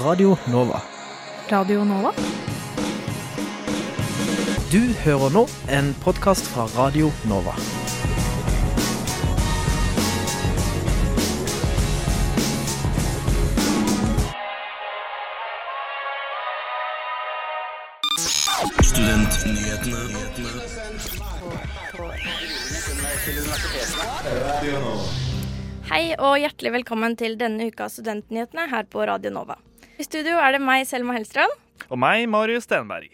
Radio Nova. Radio Nova? Du hører nå en podkast fra Radio Nova. Hei og hjertelig velkommen til denne ukas Studentnyhetene her på Radio Nova. I studio er det meg, Selma Hellstrand. Og meg, Marius Stenberg.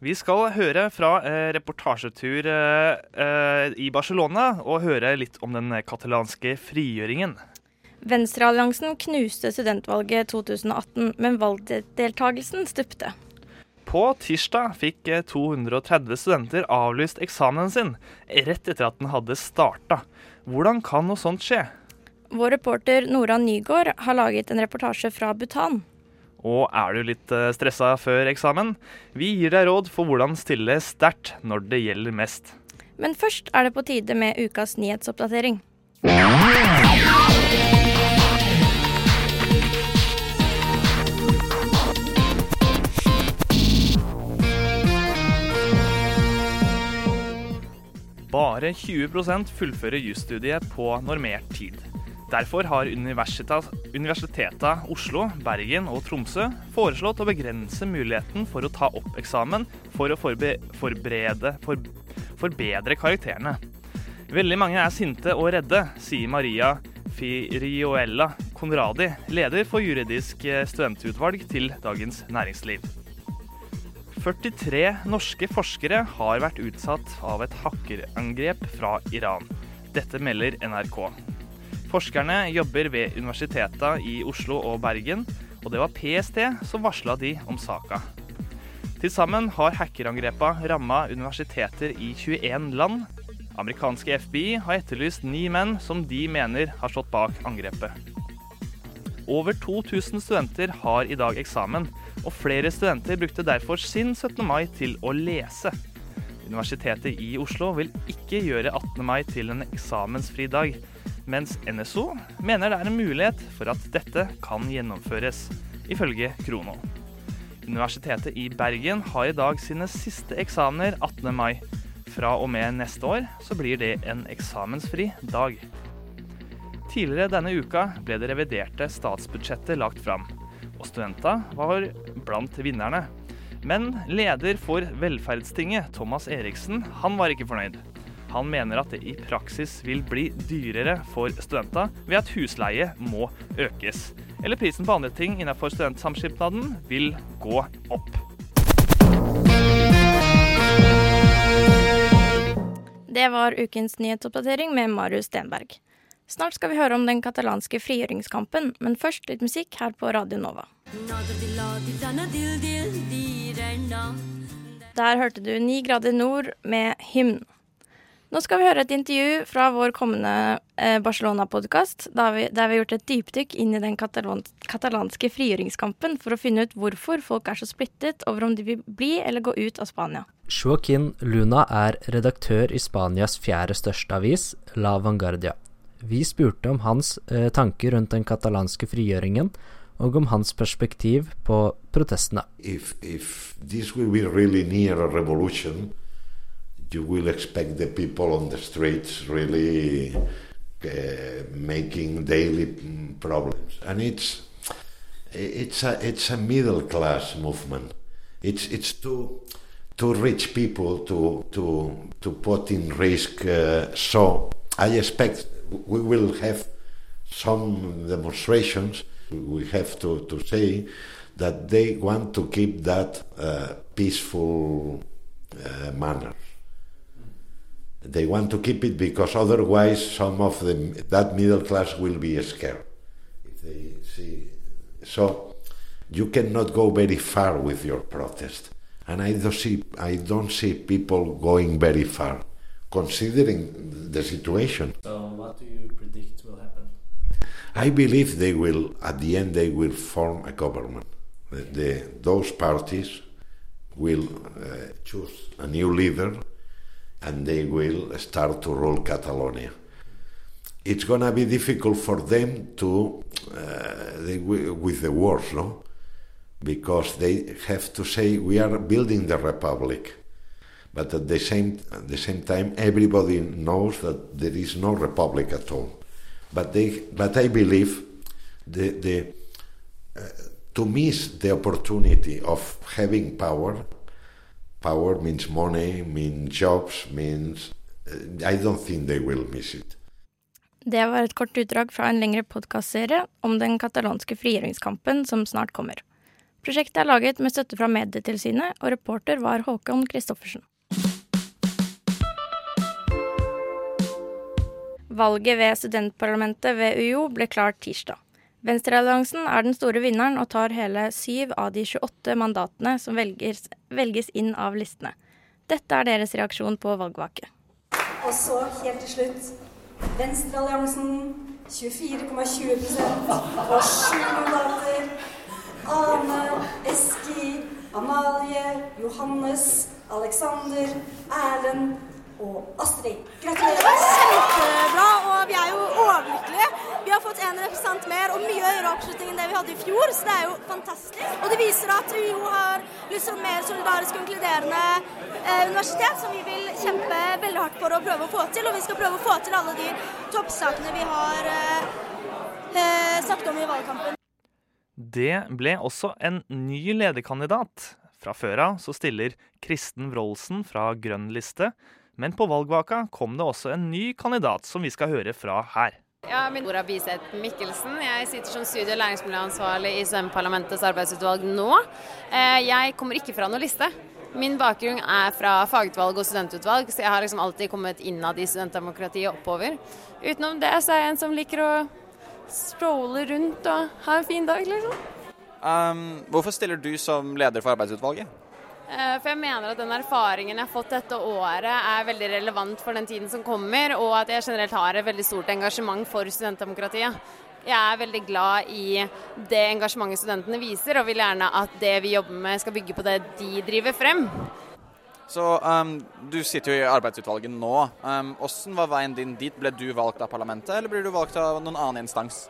Vi skal høre fra eh, reportasjetur eh, eh, i Barcelona og høre litt om den katalanske frigjøringen. Venstrealliansen knuste studentvalget 2018, men valgdeltagelsen stupte. På tirsdag fikk eh, 230 studenter avlyst eksamen sin rett etter at den hadde starta. Hvordan kan noe sånt skje? Vår reporter Nora Nygaard har laget en reportasje fra Bhutan. Og er du litt eh, stressa før eksamen? Vi gir deg råd for hvordan stille sterkt når det gjelder mest. Men først er det på tide med ukas nyhetsoppdatering. Bare 20% fullfører jusstudiet på normert tid. Derfor har Universiteta Oslo, Bergen og Tromsø foreslått å begrense muligheten for å ta opp eksamen for å forbe forberede, for, forbedre karakterene. Veldig mange er sinte og redde, sier Maria Firioella Conradi, leder for juridisk studentutvalg til Dagens Næringsliv. 43 norske forskere har vært utsatt av et hackerangrep fra Iran. Dette melder NRK. Forskerne jobber ved universitetene i Oslo og Bergen, og det var PST som varsla de om saka. Til sammen har hackerangrepene ramma universiteter i 21 land. Amerikanske FBI har etterlyst ni menn som de mener har stått bak angrepet. Over 2000 studenter har i dag eksamen, og flere studenter brukte derfor sin 17. mai til å lese. Universitetet i Oslo vil ikke gjøre 18. mai til en eksamensfri dag, mens NSO mener det er en mulighet for at dette kan gjennomføres, ifølge Krono. Universitetet i Bergen har i dag sine siste eksamener 18. mai. Fra og med neste år så blir det en eksamensfri dag. Tidligere denne uka ble det reviderte statsbudsjettet lagt fram, og studenta var blant vinnerne. Men leder for Velferdstinget, Thomas Eriksen, han var ikke fornøyd. Han mener at det i praksis vil bli dyrere for studenter ved at husleie må økes. Eller prisen på andre ting innenfor studentsamskipnaden vil gå opp. Det var ukens nyhetsoppdatering med Marius Stenberg. Snart skal vi høre om den katalanske frigjøringskampen, men først litt musikk her på Radio Nova. Der hørte du Ni grader nord med hymn. Nå skal vi høre et intervju fra vår kommende eh, Barcelona-podkast, der, der, vi har gjort et dypdykk inn i den katalanske frigjøringskampen for å finne ut hvorfor folk er så splittet over om de vil bli eller gå ut av Spania. Joaquin Luna er redaktør i Spanias fjerde største avis, La Vanguardia. Vi spurte om hans eh, tanker rundt den katalanske frigjøringen, og om hans perspektiv på protestene. If, if you will expect the people on the streets really uh, making daily problems, and it's it's a it's a middle class movement. It's it's too too rich people to to to put in risk. Uh, so I expect we will have some demonstrations. We have to, to say that they want to keep that uh, peaceful uh, manner. They want to keep it because otherwise some of them, that middle class will be scared. If they see, so you cannot go very far with your protest, and I don't see I don't see people going very far, considering the situation. So what do you predict will happen? I believe they will, at the end, they will form a government. The, the, those parties will uh, choose a new leader and they will start to rule Catalonia. It's going to be difficult for them to, uh, they, with the wars, no? because they have to say we are building the republic. But at the same, at the same time, everybody knows that there is no republic at all. But, they, but I believe the, the, uh, to miss the opportunity of having power, power means money, means jobs, means. Uh, I don't think they will miss it. Det var et kort utdrag fra en lengre podkastserie om den katalanske frigjøringskampen som snart kommer. Prosjektet er laget med støtte fra Medietilsynet, og reporter var Håkon Christoffersen. Valget ved studentparlamentet ved UiO ble klart tirsdag. Venstrealliansen er den store vinneren og tar hele syv av de 28 mandatene som velges, velges inn av listene. Dette er deres reaksjon på valgvake. Og så helt til slutt Venstrealliansen 24,20 og sju mandater. Ane, Eski, Amalie, Johannes, Alexander, Erlend og Astrid. Gratulerer. Kjempebra, og vi er jo overlykkelige. Vi har fått en representant mer og mye høyere oppslutning enn det vi hadde i fjor, så det er jo fantastisk. Og det viser at UiO har lyst til mer solidarisk og inkluderende eh, universitet, som vi vil kjempe veldig hardt for å prøve å få til. Og vi skal prøve å få til alle de toppsakene vi har eh, eh, snakket om i valgkampen. Det ble også en ny lederkandidat. Fra før av så stiller Kristen Wroldsen fra Grønn liste, men på valgvaka kom det også en ny kandidat som vi skal høre fra her. Ja, min Nora Biseth Mikkelsen. Jeg sitter som studie- og læringsmiljøansvarlig i studentparlamentets arbeidsutvalg nå. Eh, Jeg kommer ikke fra noen liste. Min bakgrunn er fra fagutvalg og studentutvalg, så jeg har liksom alltid kommet innad i studentdemokratiet oppover. Utenom det så er jeg en som liker å strolle rundt og ha en fin dag, liksom. Um, hvorfor stiller du som leder for arbeidsutvalget? Eh, For jeg mener at den erfaringen jeg har fått dette året er veldig relevant for den tiden som kommer, og at jeg generelt har et veldig stort engasjement for studentdemokratiet. Jeg er veldig glad i det engasjementet studentene viser, og vil gjerne at det vi jobber med skal bygge på det de driver frem. Så um, Du sitter jo i arbeidsutvalget nå. Um, hvordan var veien din dit? Ble du valgt av parlamentet, eller ble du valgt av noen annen instans?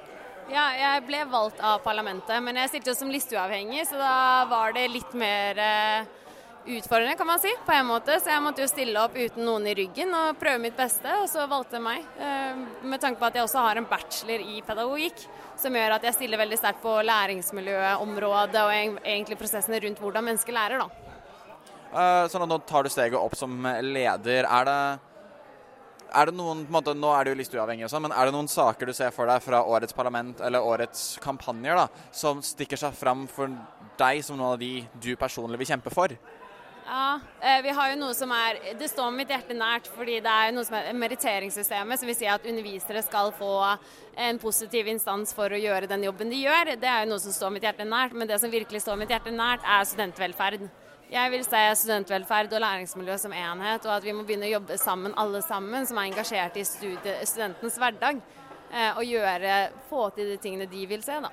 Ja, jeg ble valgt av parlamentet, men jeg stilte jo som listeuavhengig, så da var det litt mer eh, utfordrende, kan man si, på en måte. Så jeg måtte jo stille opp uten noen i ryggen og prøve mitt beste, og så valgte jeg meg. Eh, med tanke på at jeg også har en bachelor i pedagogikk, som gjør at jeg stiller veldig sterkt på læringsmiljøområdet og egentlig prosessene rundt hvordan mennesker lærer, da. Uh, sånn at nå tar du steget opp som leder. Er det, er det noen på en måte, Nå er det jo listeuavhengig, og sånn, men er det noen saker du ser for deg fra årets parlament eller årets kampanjer da, som stikker seg fram for deg som noen av de du personlig vil kjempe for? Ja, eh, vi har jo noe som er Det står mitt hjerte nært, fordi det er noe som er meritteringssystemet, som vil si at undervisere skal få en positiv instans for å gjøre den jobben de gjør. Det er jo noe som står mitt hjerte nært, men det som virkelig står mitt hjerte nært, er studentvelferd. Jeg vil se studentvelferd og læringsmiljø som enhet, og at vi må begynne å jobbe sammen, alle sammen, som er engasjert i studentens hverdag. eh, Og gjøre, få til de tingene de vil se, da.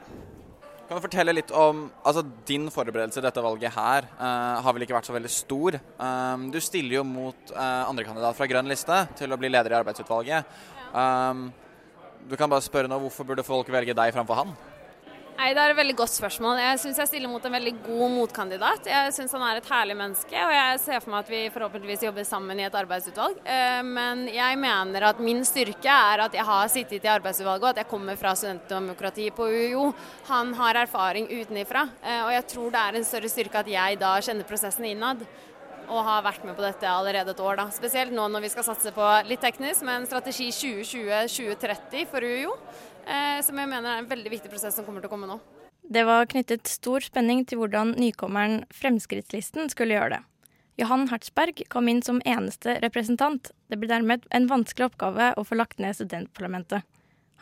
Kan du fortelle litt om altså Din forberedelse til dette valget her uh, har vel ikke vært så veldig stor. Um, du stiller jo mot uh, andrekandidat fra Grønn liste til å bli leder i arbeidsutvalget. Um, du kan bare spørre nå, Hvorfor burde folk velge deg framfor han? Nei, Det er et veldig godt spørsmål. Jeg syns jeg stiller mot en veldig god motkandidat. Jeg syns han er et herlig menneske, og jeg ser for meg at vi forhåpentligvis jobber sammen i et arbeidsutvalg. Eh, Men jeg mener at min styrke er at jeg har sittet i arbeidsutvalget, og at jeg kommer fra studentdemokratiet på UiO. Han har erfaring utenifra, eh, og jeg tror det er en større styrke at jeg da kjenner prosessen innad. Og har vært med på dette allerede et år, da. Spesielt nå når vi skal satse på litt teknisk, men strategi 2020-2030 for UiO. Eh, som jeg mener er en veldig viktig prosess som kommer til å komme nå. Det var knyttet stor spenning til hvordan nykommeren Fremskrittslisten skulle gjøre det. Johan Hertzberg kom inn som eneste representant. Det blir dermed en vanskelig oppgave å få lagt ned studentparlamentet.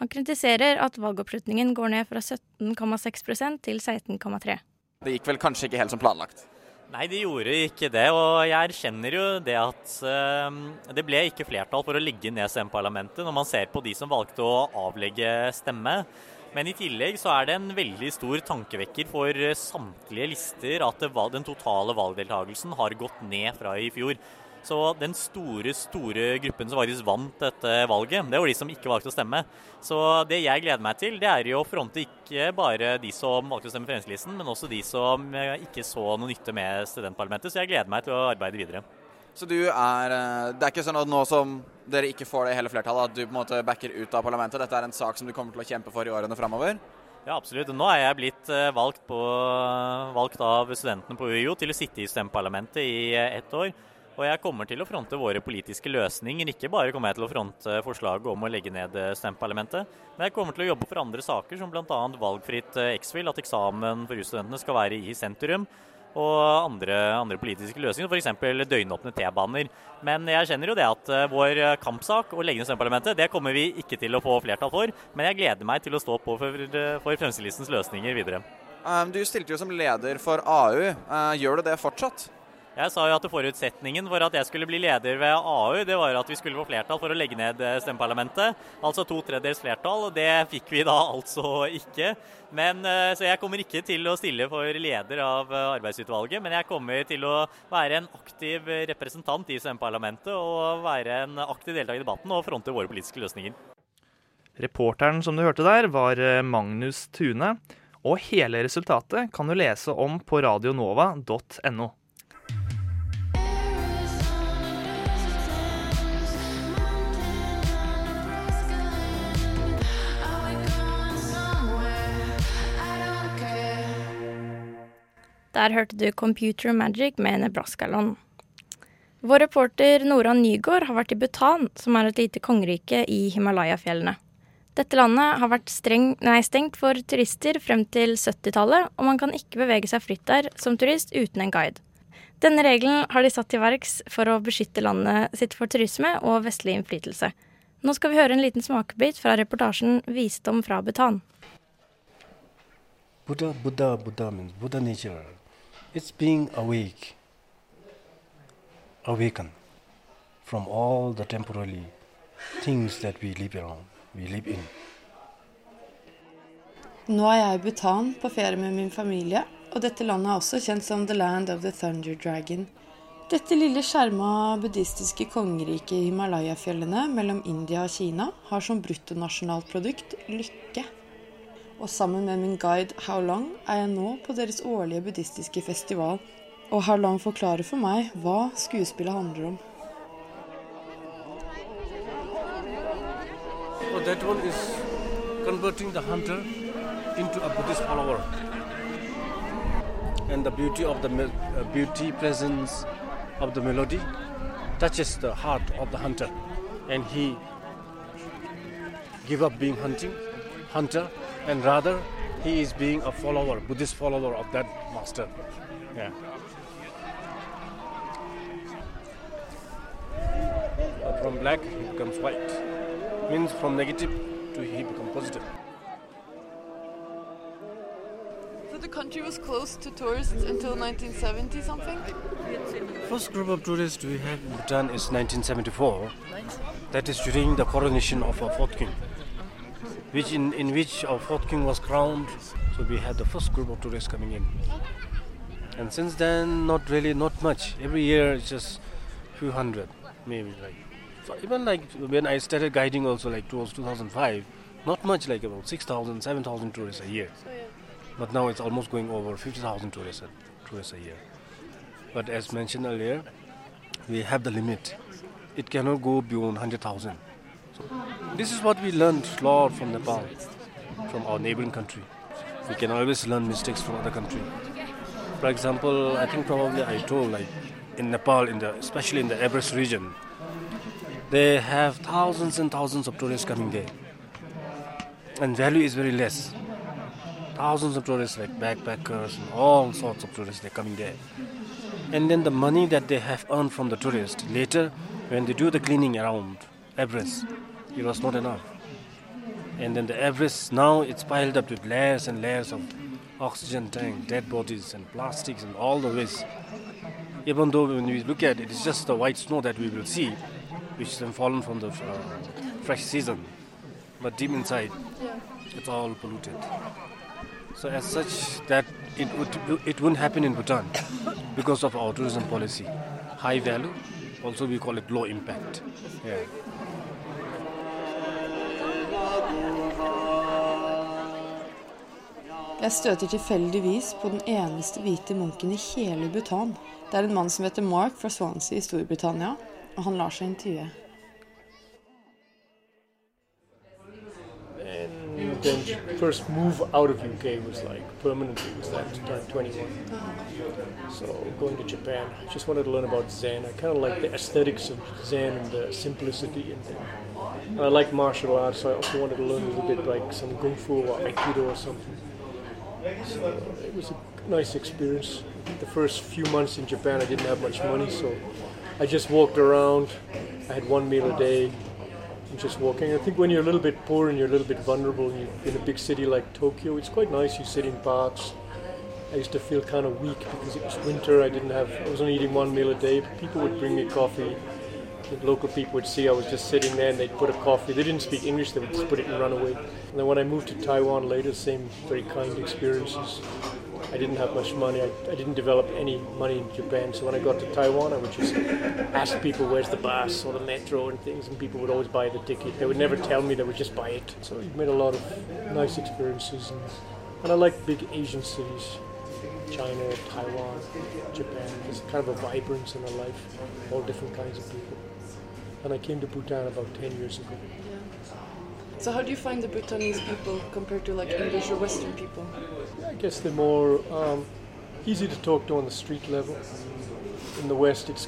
Han kritiserer at valgoppslutningen går ned fra 17,6% til 16,3 Det gikk vel kanskje ikke helt som planlagt? Nei, de gjorde ikke det. Og jeg erkjenner jo det at uh, det ble ikke flertall for å legge ned CM-parlamentet, når man ser på de som valgte å avlegge stemme. Men i tillegg så er det en veldig stor tankevekker for samtlige lister at den totale valgdeltakelsen har gått ned fra i fjor. Så den store, store gruppen som faktisk vant dette valget, det var de som ikke valgte å stemme. Så det jeg gleder meg til, det er jo å fronte ikke bare de som valgte å stemme Fremskrittspartiet, men også de som eh, ikke så noe nytte med studentparlamentet. Så jeg gleder meg til å arbeide videre. Så du er eh, Det er ikke sånn at nå som dere ikke får det hele flertallet, at du på en måte backer ut av parlamentet? Dette er en sak som du kommer til å kjempe for i årene framover? Ja, absolutt. Nå er jeg blitt eh, valgt, på, valgt av studentene på UiO til å sitte i stemmeparlamentet i ett år. Og jeg kommer til å fronte våre politiske løsninger. Ikke bare kommer jeg til å fronte forslaget om å legge ned eh, stemmeparlamentet, men jeg kommer til å jobbe for andre saker, som bl.a. valgfritt X-FIL, at eksamen for russtudentene skal være i sentrum og andre, andre politiske løsninger, f.eks. døgnåpne T-baner. Men jeg kjenner jo det at uh, vår kampsak, å legge ned Stemmeparlamentet, det kommer vi ikke til å få flertall for. Men jeg gleder meg til å stå på for, for Fremskrittspartiets løsninger videre. Um, du stilte jo som leder for AU. Uh, gjør du det fortsatt? Jeg sa jo at Forutsetningen for at jeg skulle bli leder ved AU, det var at vi skulle få flertall for å legge ned eh, stemmeparlamentet. Altså to tredjedels flertall. Det fikk vi da altså ikke. Men, eh, så jeg kommer ikke til å stille for leder av eh, arbeidsutvalget, men jeg kommer til å være en aktiv representant i stemmeparlamentet og være en aktiv deltaker i debatten og fronte våre politiske løsninger. Reporteren som du hørte der, var Magnus Tune. Og hele resultatet kan du lese om på radionova.no. Der hørte du Computer Magic med Nebraska-land. Vår reporter Nora Nygaard har vært i Bhutan, som er et lite kongerike i Himalaya-fjellene. Dette landet har vært streng, nei, stengt for turister frem til 70-tallet, og man kan ikke bevege seg fritt der som turist uten en guide. Denne regelen har de satt til verks for å beskytte landet sitt for turisme og vestlig innflytelse. Nå skal vi høre en liten smakebit fra reportasjen 'Visdom fra Bhutan'. Buddha, Buddha, Buddha means Buddha nature. It's being awake, awakened from all the temporary things that we live around, we live in. Nå er jeg i Bhutan på ferie med min familie, og dette landet er også kjent som The Land of the Thunder Dragon. Dette lille skjerma buddhistiske kongeriket i Himalaya-fjellene mellom India og Kina har som bruttonasjonalprodukt lykke. Og sammen med min guide How Long er jeg nå på deres årlige buddhistiske festival. Og How Long forklarer for meg hva skuespillet handler om. So that one is converting the hunter into a Buddhist follower. And the beauty of the uh, beauty presence of the melody touches the heart of the hunter, and he give up being hunting, hunter, and rather he is being a follower, Buddhist follower of that master. Yeah. from black he becomes white. Means from negative to he becomes positive. So the country was closed to tourists until 1970 something? First group of tourists we have in Bhutan is 1974. That is during the coronation of our fourth king which in, in which our fourth king was crowned. So we had the first group of tourists coming in. And since then, not really, not much. Every year, it's just few hundred, maybe like. So even like when I started guiding, also like towards 2005, not much, like about 6,000, 7,000 tourists a year. But now it's almost going over 50,000 tourists tourists a year. But as mentioned earlier, we have the limit. It cannot go beyond 100,000. This is what we learned a lot from Nepal, from our neighboring country. We can always learn mistakes from other country. For example, I think probably I told like in Nepal, in the especially in the Everest region, they have thousands and thousands of tourists coming there, and value is very less. Thousands of tourists like backpackers and all sorts of tourists they're coming there, and then the money that they have earned from the tourists later, when they do the cleaning around Everest, it was not enough. And then the Everest, now it's piled up with layers and layers of oxygen tank, dead bodies and plastics and all the waste. Even though when we look at it, it's just the white snow that we will see, which has fallen from the uh, fresh season. But deep inside, it's all polluted. So as such, that it, would, it wouldn't happen in Bhutan because of our tourism policy. High value, Also, we call it low impact. Yeah. Jeg støter tilfeldigvis på den eneste hvite munken i hele Bhutan. Det er en mann som heter Mark fra Swansea i Storbritannia, og han lar seg intervjue. Then first move out of UK was like permanently was that time 21. So going to Japan, I just wanted to learn about Zen. I kind of like the aesthetics of Zen and the simplicity and, and I like martial arts, so I also wanted to learn a little bit like some kung fu or aikido or something. So it was a nice experience. The first few months in Japan, I didn't have much money, so I just walked around. I had one meal a day, and just walking. I think when you're a little bit poor and you're a little bit vulnerable, and you're in a big city like Tokyo, it's quite nice. You sit in parks. I used to feel kind of weak because it was winter. I didn't have. I was only eating one meal a day. but People would bring me coffee. The local people would see I was just sitting there, and they'd put a coffee. They didn't speak English. They would just put it and run away. And then when I moved to Taiwan later, same very kind experiences. I didn't have much money. I, I didn't develop any money in Japan. So when I got to Taiwan, I would just ask people where's the bus or the metro and things, and people would always buy the ticket. They would never tell me; they would just buy it. So it made a lot of nice experiences, and, and I like big Asian cities. China, Taiwan, Japan. There's kind of a vibrance in a life, all different kinds of people. And I came to Bhutan about 10 years ago. So how do you find the Bhutanese people compared to like English or Western people? I guess they're more um, easy to talk to on the street level. In the West, it's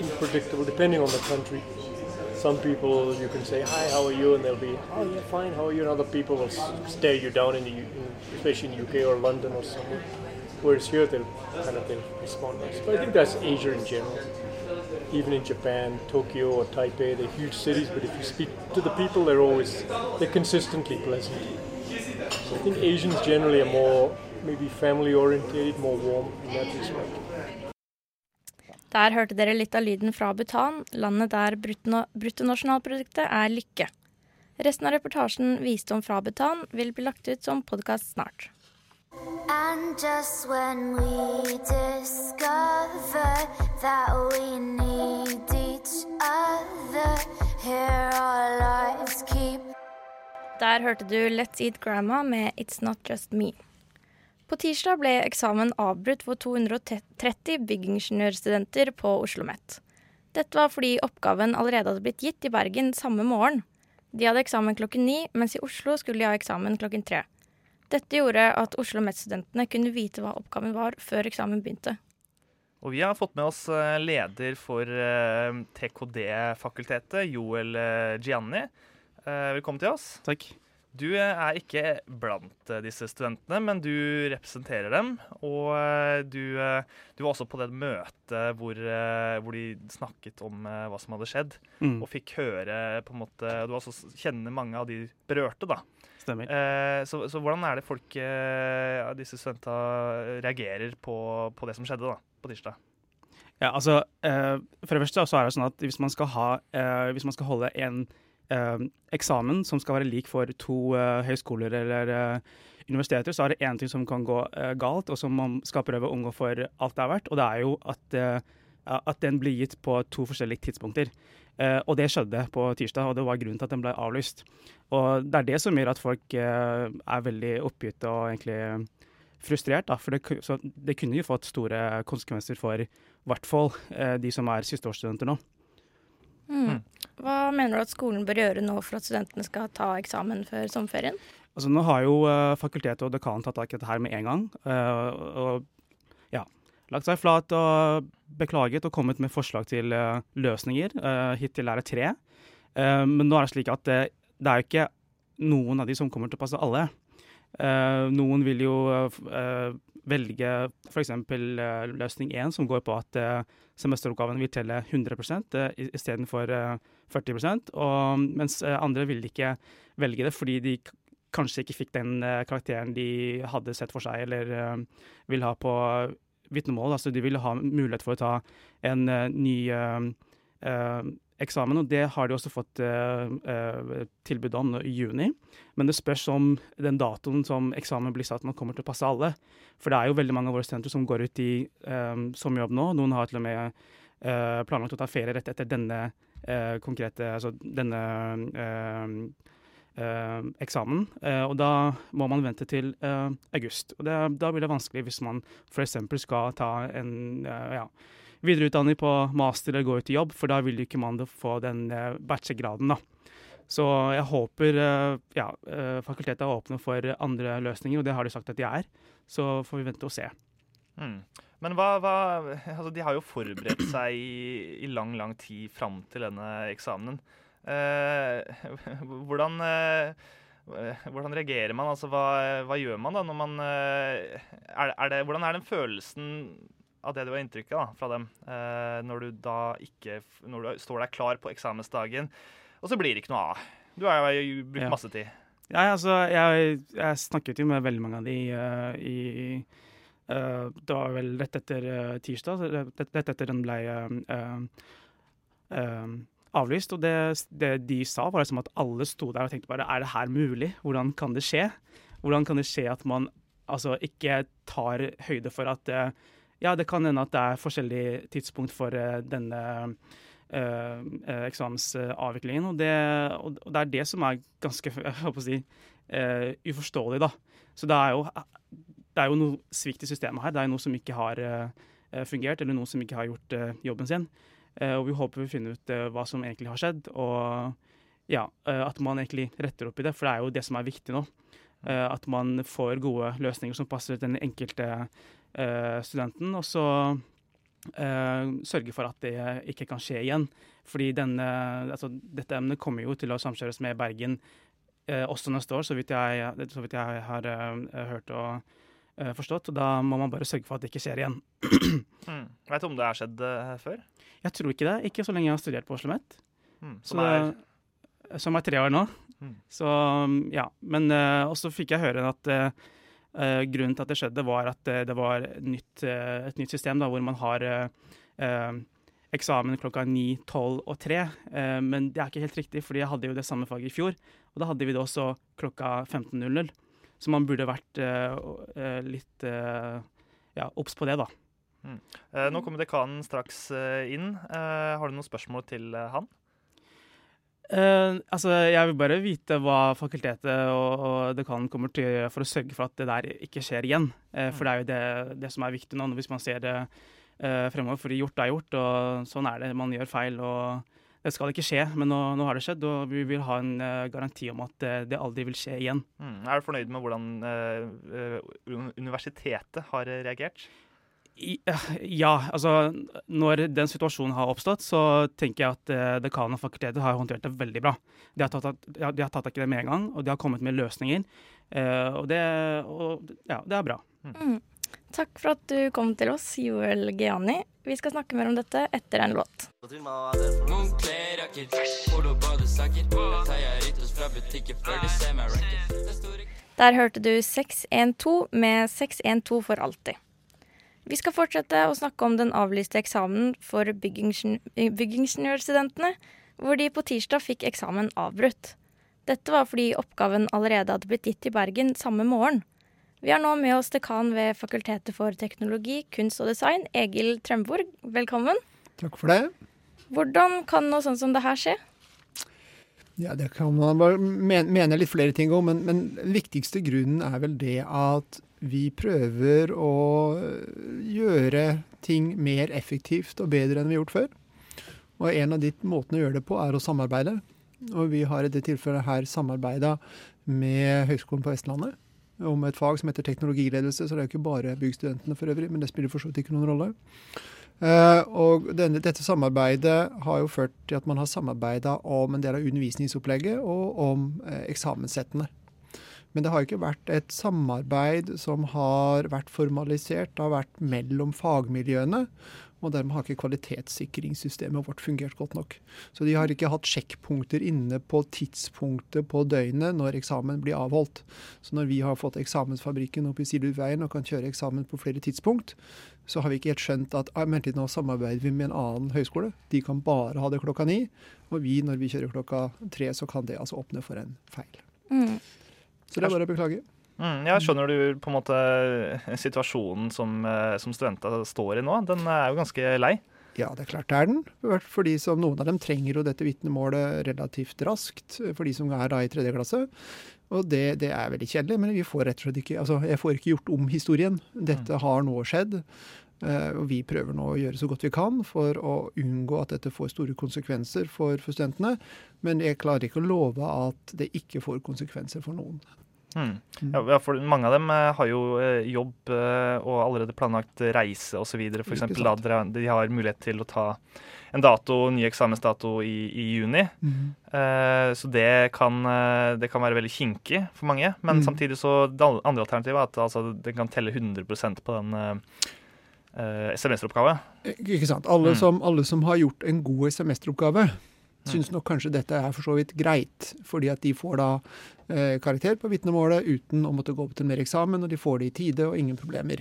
unpredictable, depending on the country. Some people you can say, Hi, how are you? And they'll be, Oh, yeah, fine, how are you? And other people will stare you down, in the, U- especially in UK or London or somewhere. Whereas here, they'll kind of they'll respond nice. But I think that's Asia in general. Even in Japan, Tokyo or Taipei, they're huge cities, but if you speak to the people, they're always, they're consistently pleasant. So I think Asians generally are more maybe family orientated, more warm in that respect. Der hørte dere litt av lyden fra Bhutan, landet der bruttonasjonalproduktet er lykke. Resten av reportasjen Visdom fra Bhutan vil bli lagt ut som podkast snart. And just when we discover that we need each other, here our lives keep Der hørte du Let's Eat Grandma med It's Not Just Me. På tirsdag ble eksamen avbrutt for 230 byggingeniørstudenter på Oslo OsloMet. Dette var fordi oppgaven allerede hadde blitt gitt i Bergen samme morgen. De hadde eksamen klokken ni, mens i Oslo skulle de ha eksamen klokken tre. Dette gjorde at Oslo OsloMet-studentene kunne vite hva oppgaven var før eksamen begynte. Og vi har fått med oss eh, leder for eh, TKD-fakultetet, Joel eh, Gianni. Eh, Velkommen til oss. Takk. Du er ikke blant disse studentene, men du representerer dem. Og du, du var også på det møtet hvor, hvor de snakket om hva som hadde skjedd. Mm. Og fikk høre på en måte Du også kjenner mange av de berørte, da. Stemmer. Eh, så, så hvordan er det folk, eh, disse studentene reagerer på, på det som skjedde da, på tirsdag? Ja, altså, eh, for det første så er det sånn at hvis man skal, ha, eh, hvis man skal holde en eh, eksamen som skal være lik for to eh, høyskoler eller universiteter, så er det én ting som kan gå galt, og som man skal prøve å unngå for alt det er verdt, og det er jo at, at den blir gitt på to forskjellige tidspunkter. Eh, og det skjedde på tirsdag, og det var grunnen til at den ble avlyst. Og det er det som gjør at folk eh, er veldig oppgitt og egentlig frustrert, da, for det, så det kunne jo fått store konsekvenser for i hvert fall eh, de som er sisteårsstudenter nå. Mm. Hva mener du at skolen bør gjøre nå for at studentene skal ta eksamen før sommerferien? Altså, nå har jo fakultetet og dekanen tatt tak i dette her med en gang. og lagt seg flat og beklaget og kommet med forslag til eh, løsninger. Uh, hittil er det tre. Eh, men nå er det slik at det, det er jo ikke noen av de som kommer til å passe alle. Eh, noen vil jo eh, eh, velge f.eks. Løsning én, som går på at eh, semesteroppgaven vil telle 100 uh, istedenfor uh, 40 og, mens eh, andre vil ikke velge det fordi de kanskje ikke fikk den eh, karakteren de hadde sett for seg eller eh, vil ha på vitnemål. Altså de ville ha mulighet for å ta en eh, ny eh, eh, eksamen, og det har de også fått tilbud om i juni. Men det spørs om den datoen som eksamen blir satt man kommer til å passe alle. For det er jo veldig mange av våre studenter som går ut i sommerjobb nå. Noen har til og med planlagt å ta ferie rett etter denne konkrete Altså denne eksamen. Eh, og da må man vente til eh, august. Og det, da blir det vanskelig hvis man f.eks. skal ta en eh, ja, videreutdanning på master eller gå ut i jobb, for da vil ikke man få den eh, bachelorgraden. da. Så jeg håper eh, ja, eh, fakultetet er åpne for andre løsninger, og det har de sagt at de er. Så får vi vente og se. Mm. Men hva, hva altså De har jo forberedt seg i, i lang, lang tid fram til denne eksamenen. Eh, hvordan, eh, hvordan reagerer man? Altså, hva, hva, gjør man da når man eh, er, er det, Hvordan er den følelsen av det du har inntrykk av da, fra dem, eh, når du da ikke Når du står der klar på eksamensdagen, og så blir det ikke noe av? Du har jo brukt masse tid. Ja, altså, jeg, jeg snakket jo med veldig mange av de uh, i uh, Det var vel rett etter uh, tirsdag, rett, rett etter den ble avlyst. Og det, det de sa, var liksom at alle sto der og tenkte bare Er det her mulig? Hvordan kan det skje? Hvordan kan det skje at man altså ikke tar høyde for at eh, Ja, det kan hende at det er forskjellig tidspunkt for eh, denne eh, eh, eksamensavviklingen. Og det, og det er det som er ganske jeg å si, eh, uforståelig, da. Så det er jo, det er jo noe svikt i systemet her. Det er noe som ikke har eh, fungert, eller noe som ikke har gjort jobben sin. Eh, og vi håper vi finner ut eh, hva som egentlig har skjedd, og ja, eh, at man egentlig retter opp i det. For det er jo det som er viktig nå. At man får gode løsninger som passer den enkelte studenten. Og så sørge for at det ikke kan skje igjen. Fordi denne, altså, dette emnet kommer jo til å samkjøres med Bergen også neste år, så vidt jeg, så vidt jeg har hørt og forstått. Og da må man bare sørge for at det ikke skjer igjen. Mm. Vet du om det har skjedd uh, før? Jeg tror ikke det. Ikke så lenge jeg har studert på Oslo OsloMet. Mm, som er- Som er tre år nå. Mm. Så ja. Men uh, også fikk jeg høre at uh, eh, grunnen til at det skjedde, var at eh, det var et nytt, eh, et nytt system da, hvor man har eh, eh, eksamen klokka 9, 12 og 3. Eh, men det er ikke helt riktig, fordi jeg hadde jo det samme faget i fjor. Og da hadde vi det også klokka 15.00. Så man burde vært eh, eh, litt eh, ja, obs på det, da. Mm. Nå kommer dekanen straks inn. Har du noen spørsmål til han? Uh, altså, jeg vil bare vite hva fakultetet og, og dekanen kommer til å gjøre for å sørge for at det der ikke skjer igjen. Uh, for det er jo det, det som er viktig nå, hvis man ser det uh, fremover. For gjort er gjort, og sånn er det. Man gjør feil, og det skal ikke skje. Men nå, nå har det skjedd, og vi vil ha en uh, garanti om at uh, det aldri vil skje igjen. Mm. Er du fornøyd med hvordan uh, universitetet har reagert? I- Ja, altså når den situasjonen har oppstått, så tenker jeg at uh, dekanen og fakultetet har håndtert det veldig bra. De har tatt, de har, de har tatt tak i det med en gang, og de har kommet med løsninger. Eh, og, det, og ja, det er bra. Mm. Takk for at du kom til oss, Joel Geani. Vi skal snakke mer om dette etter en låt. Der hørte du 612 med 612 for alltid. Vi skal fortsette å snakke om den avlyste eksamen for byggingeniør- byggingeniørstudentene, hvor de på tirsdag fikk eksamen avbrutt. Dette var fordi oppgaven allerede hadde blitt gitt i Bergen samme morgen. Vi har nå med oss dekan ved Fakultetet for teknologi, kunst og design, Egil Tremborg. Velkommen. Takk for det. Hvordan kan noe sånt som det her skje? Ja, Det kan man bare men- mene litt flere ting om, men, men viktigste grunnen er vel det at vi prøver å gjøre ting mer effektivt og bedre enn vi har gjort før. Og en av de måtene å gjøre det på, er å samarbeide. Og vi har i det tilfellet her samarbeida med Høgskolen på Vestlandet om et fag som heter teknologiledelse, så det er jo ikke bare byggstudentene for øvrig, men det spiller for så vidt ikke noen rolle. Uh, og denne, dette samarbeidet har jo ført til at man har samarbeida om en del av undervisningsopplegget og om uh, eksamenssettene. Men det har ikke vært et samarbeid som har vært formalisert. Det har vært mellom fagmiljøene. Og dermed har ikke kvalitetssikringssystemet vårt fungert godt nok. Så de har ikke hatt sjekkpunkter inne på tidspunktet på døgnet når eksamen blir avholdt. Så når vi har fått eksamensfabrikken opp i Siludveien og kan kjøre eksamen på flere tidspunkt, så har vi ikke helt skjønt at men vent litt, nå samarbeider vi med en annen høyskole. De kan bare ha det klokka ni. Og vi, når vi kjører klokka tre, så kan det altså åpne for en feil. Mm. Så det er bare å beklage. Mm, ja, skjønner du på en måte situasjonen som, eh, som studentene står i nå? Den er jo ganske lei. Ja, det er klart det er den. Fordi som Noen av dem trenger jo dette vitnemålet relativt raskt, for de som er da i tredje klasse. Og det, det, er veldig kjedelig, men vi får rett og slett ikke altså jeg får ikke gjort om historien. Dette har nå skjedd. Og vi prøver nå å gjøre så godt vi kan for å unngå at dette får store konsekvenser for, for studentene. Men jeg klarer ikke å love at det ikke får konsekvenser for noen. Mm. Ja, for mange av dem uh, har jo uh, jobb og allerede planlagt reise osv. F.eks. de har mulighet til å ta en dato, ny eksamensdato i, i juni. Mm. Eh, så det kan, det kan, være veldig kinkig for mange. Men mm. samtidig så det andre alternativet er at altså, den kan telle 100 på den eh, semesteroppgave. Ikke sant. Alle, mm. som, alle, som, har gjort en god semesteroppgave, mm. Syns nok kanskje dette er for så vidt greit. Fordi at de får da karakter på vitnemålet uten å måtte gå opp til mer eksamen, og de får det i tide og ingen problemer.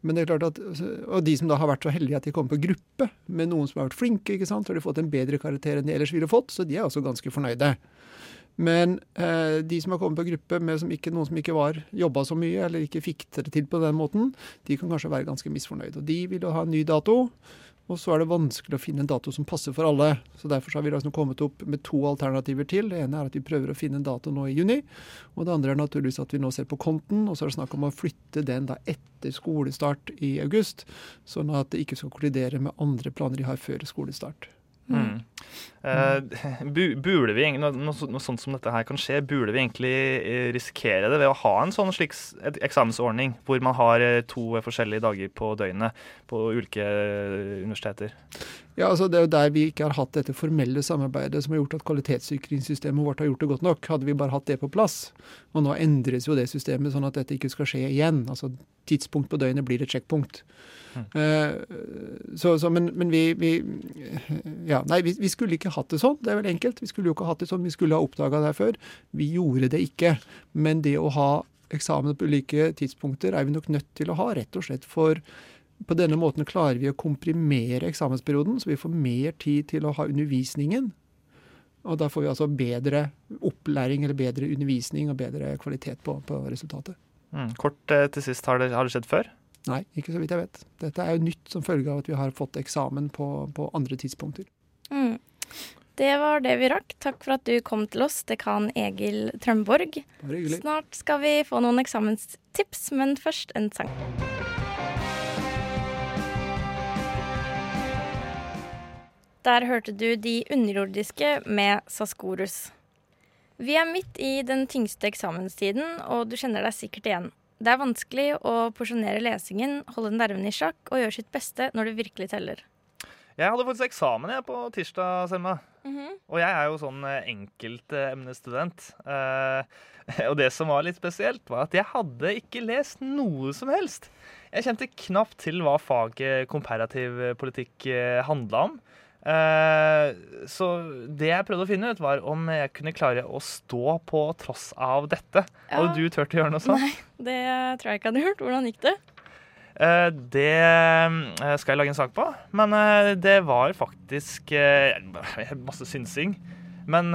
Men det er klart at, Og de som da har vært så heldige at de kommer på gruppe med noen som har vært flinke, ikke sant, så har de fått en bedre karakter enn de ellers ville fått, så de er også ganske fornøyde. Men eh, de som har kommet på gruppe med som ikke, noen som ikke var jobba så mye, eller ikke fikk det til på den måten, de kan kanskje være ganske misfornøyde. Og de vil ha en ny dato. Og så er det vanskelig å finne en dato som passer for alle. Så Derfor har vi liksom kommet opp med to alternativer til. Det ene er at vi prøver å finne en dato nå i juni. Og det andre er naturligvis at vi nå ser på konten, og så er det snakk om å flytte den da etter skolestart i august. Sånn at det ikke skal kollidere med andre planer de har før skolestart. Mm. Uh, burde vi, noe, noe, sånt som dette her kan skje, burde vi egentlig eh, risikere det ved å ha en sånn slik eksamensordning, hvor man har eh, to forskjellige dager på døgnet på ulike universiteter? Ja, altså Det er jo der vi ikke har hatt dette formelle samarbeidet som har gjort at kvalitetssikringssystemet vårt har gjort det godt nok. Hadde vi bare hatt det på plass. Og nå endres jo det systemet sånn at dette ikke skal skje igjen. Altså Tidspunkt på døgnet blir et sjekkpunkt. Mm. Uh, så, så, men, men vi, vi, Ja, nei, vi, vi, skulle ikke hatt det sånn. Det er vel enkelt. Vi skulle jo ikke hatt det sånn. Vi skulle ha oppdaga det her før. Vi gjorde det ikke. Men det å ha eksamen på ulike tidspunkter er vi nok nødt til å ha, rett og slett for på denne måten klarer vi å komprimere eksamensperioden, så vi får mer tid til å ha undervisningen. Og da får vi altså bedre opplæring eller bedre undervisning og bedre kvalitet på, på resultatet. Mm. Kort eh, til sist, har det, har det, skjedd før? Nei, ikke så vidt jeg vet. Dette er jo nytt som følge av at vi har fått eksamen på, på andre tidspunkter. Mm. Det var det vi rakk. Takk for at du kom til oss, dekan Egil Trømborg. Snart skal vi få noen eksamenstips, men først en sang. Der hørte du De underjordiske med Saskorus. Vi er midt i den tyngste eksamenstiden, og du kjenner deg sikkert igjen. Det er vanskelig å porsjonere lesingen, holde nervene i sjakk og gjøre sitt beste når det virkelig teller. Jeg hadde faktisk eksamen jeg på tirsdag, Selma. Mm -hmm. Og jeg er jo sånn enkeltemnestudent. Eh, og det som var litt spesielt, var at jeg hadde ikke lest noe som helst. Jeg kjente knapt til hva faget komparativ politikk eh, handla om. Uh, så det jeg prøvde å finne ut, var om jeg kunne klare å stå på tross av dette. Ja. Hadde du turt å gjøre noe sånt? Nei, det tror jeg ikke hadde gjort. Hvordan gikk det? Uh, det uh, skal jeg lage en sak på. Men det var faktisk masse synsing. Men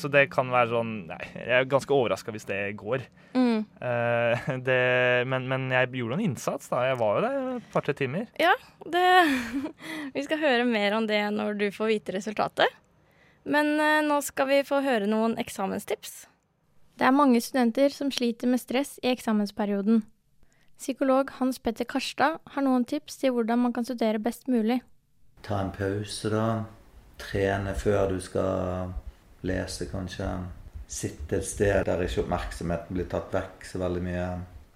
Så det kan være sånn Nei, jeg er ganske overraska hvis det går. Mm. Uh, det, men, men, jeg gjorde en innsats, da. Jeg var jo der et par-tre timer. Ja, det Vi skal høre mer om det når du får vite resultatet. Men uh, nå skal vi få høre noen eksamenstips. Det er mange studenter som sliter med stress i eksamensperioden. Psykolog Hans Petter Karstad har noen tips til hvordan man kan studere best mulig. Ta en pause, da trene før du skal lese, kanskje. Sitte et sted der ikke oppmerksomheten blir tatt vekk så veldig mye.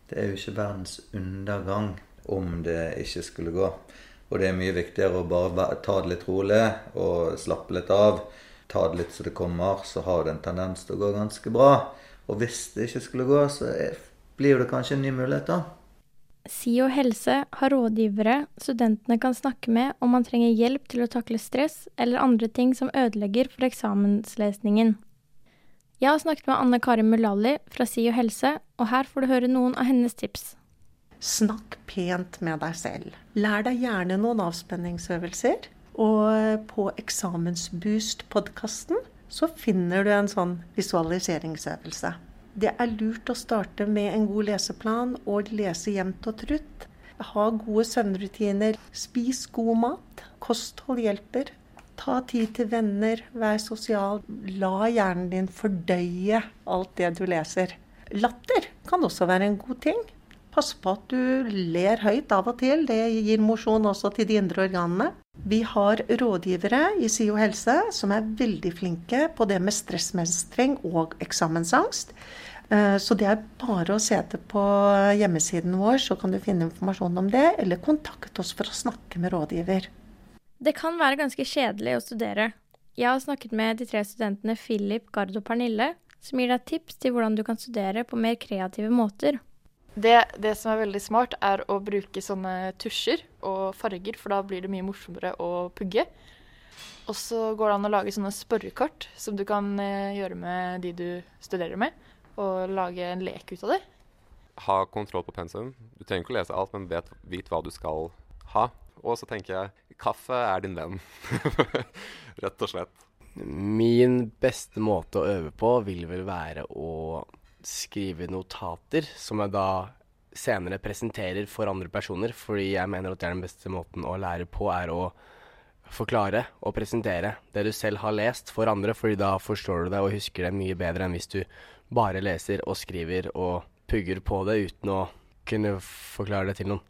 Det er jo ikke verdens undergang om det ikke skulle gå. Og det er mye viktigere å bare ta det litt rolig og slappe litt av. Ta det litt så det kommer, så har det en tendens til å gå ganske bra. Og hvis det ikke skulle gå, så blir det kanskje en ny mulighet, da. SIO helse har rådgivere studentene kan snakke med om man trenger hjelp til å takle stress eller andre ting som ødelegger for eksamenslesningen. Jeg har snakket med Anne Kari Mulali fra SIO helse, og her får du høre noen av hennes tips. Snakk pent med deg selv. Lær deg gjerne noen avspenningsøvelser. Og på Eksamensboost-podkasten så finner du en sånn visualiseringsøvelse. Det er lurt å starte med en god leseplan og lese jevnt og trutt. Ha gode søvnrutiner. Spis god mat. Kosthold hjelper. Ta tid til venner. Vær sosial. La hjernen din fordøye alt det du leser. Latter kan også være en god ting. Pass på at du ler høyt av og til. Det gir mosjon også til de indre organene. Vi har rådgivere i SIO helse som er veldig flinke på det med stressmestring og eksamensangst. Eh, Så det er bare å se etter på hjemmesiden vår, så kan du finne informasjon om det. Eller kontakt oss for å snakke med rådgiver. Det kan være ganske kjedelig å studere. Jeg har snakket med de tre studentene Philip, Gard og Pernille, som gir deg tips til hvordan du kan studere på mer kreative måter. Det, det som er veldig smart, er å bruke sånne tusjer og farger, for da blir det mye morsommere å pugge. Og så går det an å lage sånne spørrekort som du kan eh, gjøre med de du studerer med, og lage en lek ut av det. Ha kontroll på pensum. Du trenger ikke å lese alt, men vet, vit hva du skal ha. Og så tenker jeg kaffe er din venn. Rett og slett. Min beste måte å øve på vil vel være å skrive notater som jeg da senere presenterer for andre personer, fordi jeg mener at det er den beste måten å lære på, er å forklare og presentere det du selv har lest for andre, fordi da forstår du det og husker det mye bedre enn hvis du bare leser og skriver og pugger på det uten å kunne forklare det til noen.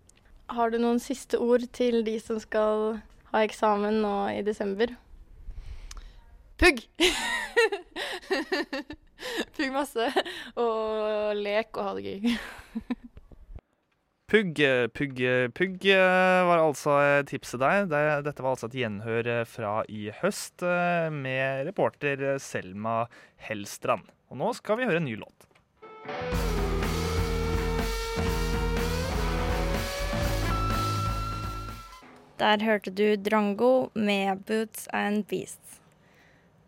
Har du noen siste ord til de som skal ha eksamen nå i desember? Pugg! Pugg masse, og lek og ha det gøy. Pugg, pugg, pugg var altså tipset deg. Dette var altså et gjenhør fra i høst eh, med reporter Selma Hellstrand. Og nå skal vi høre en ny låt. Der hørte du Drango med Boots and Beasts.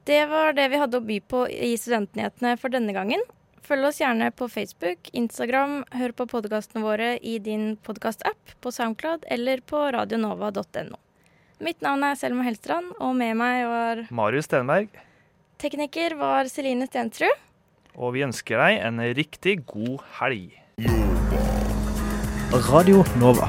Det var det vi hadde å by på i Studentnyhetene for denne gangen. Følg oss gjerne på Facebook, Instagram, hør på podkastene våre i din podkastapp, på Soundcloud eller på radionova.no. Mitt navn er Selma Helstrand, og med meg var Marius Stenberg, Tekniker var Celine Stensrud. og vi ønsker deg en riktig god helg. Radio Nova.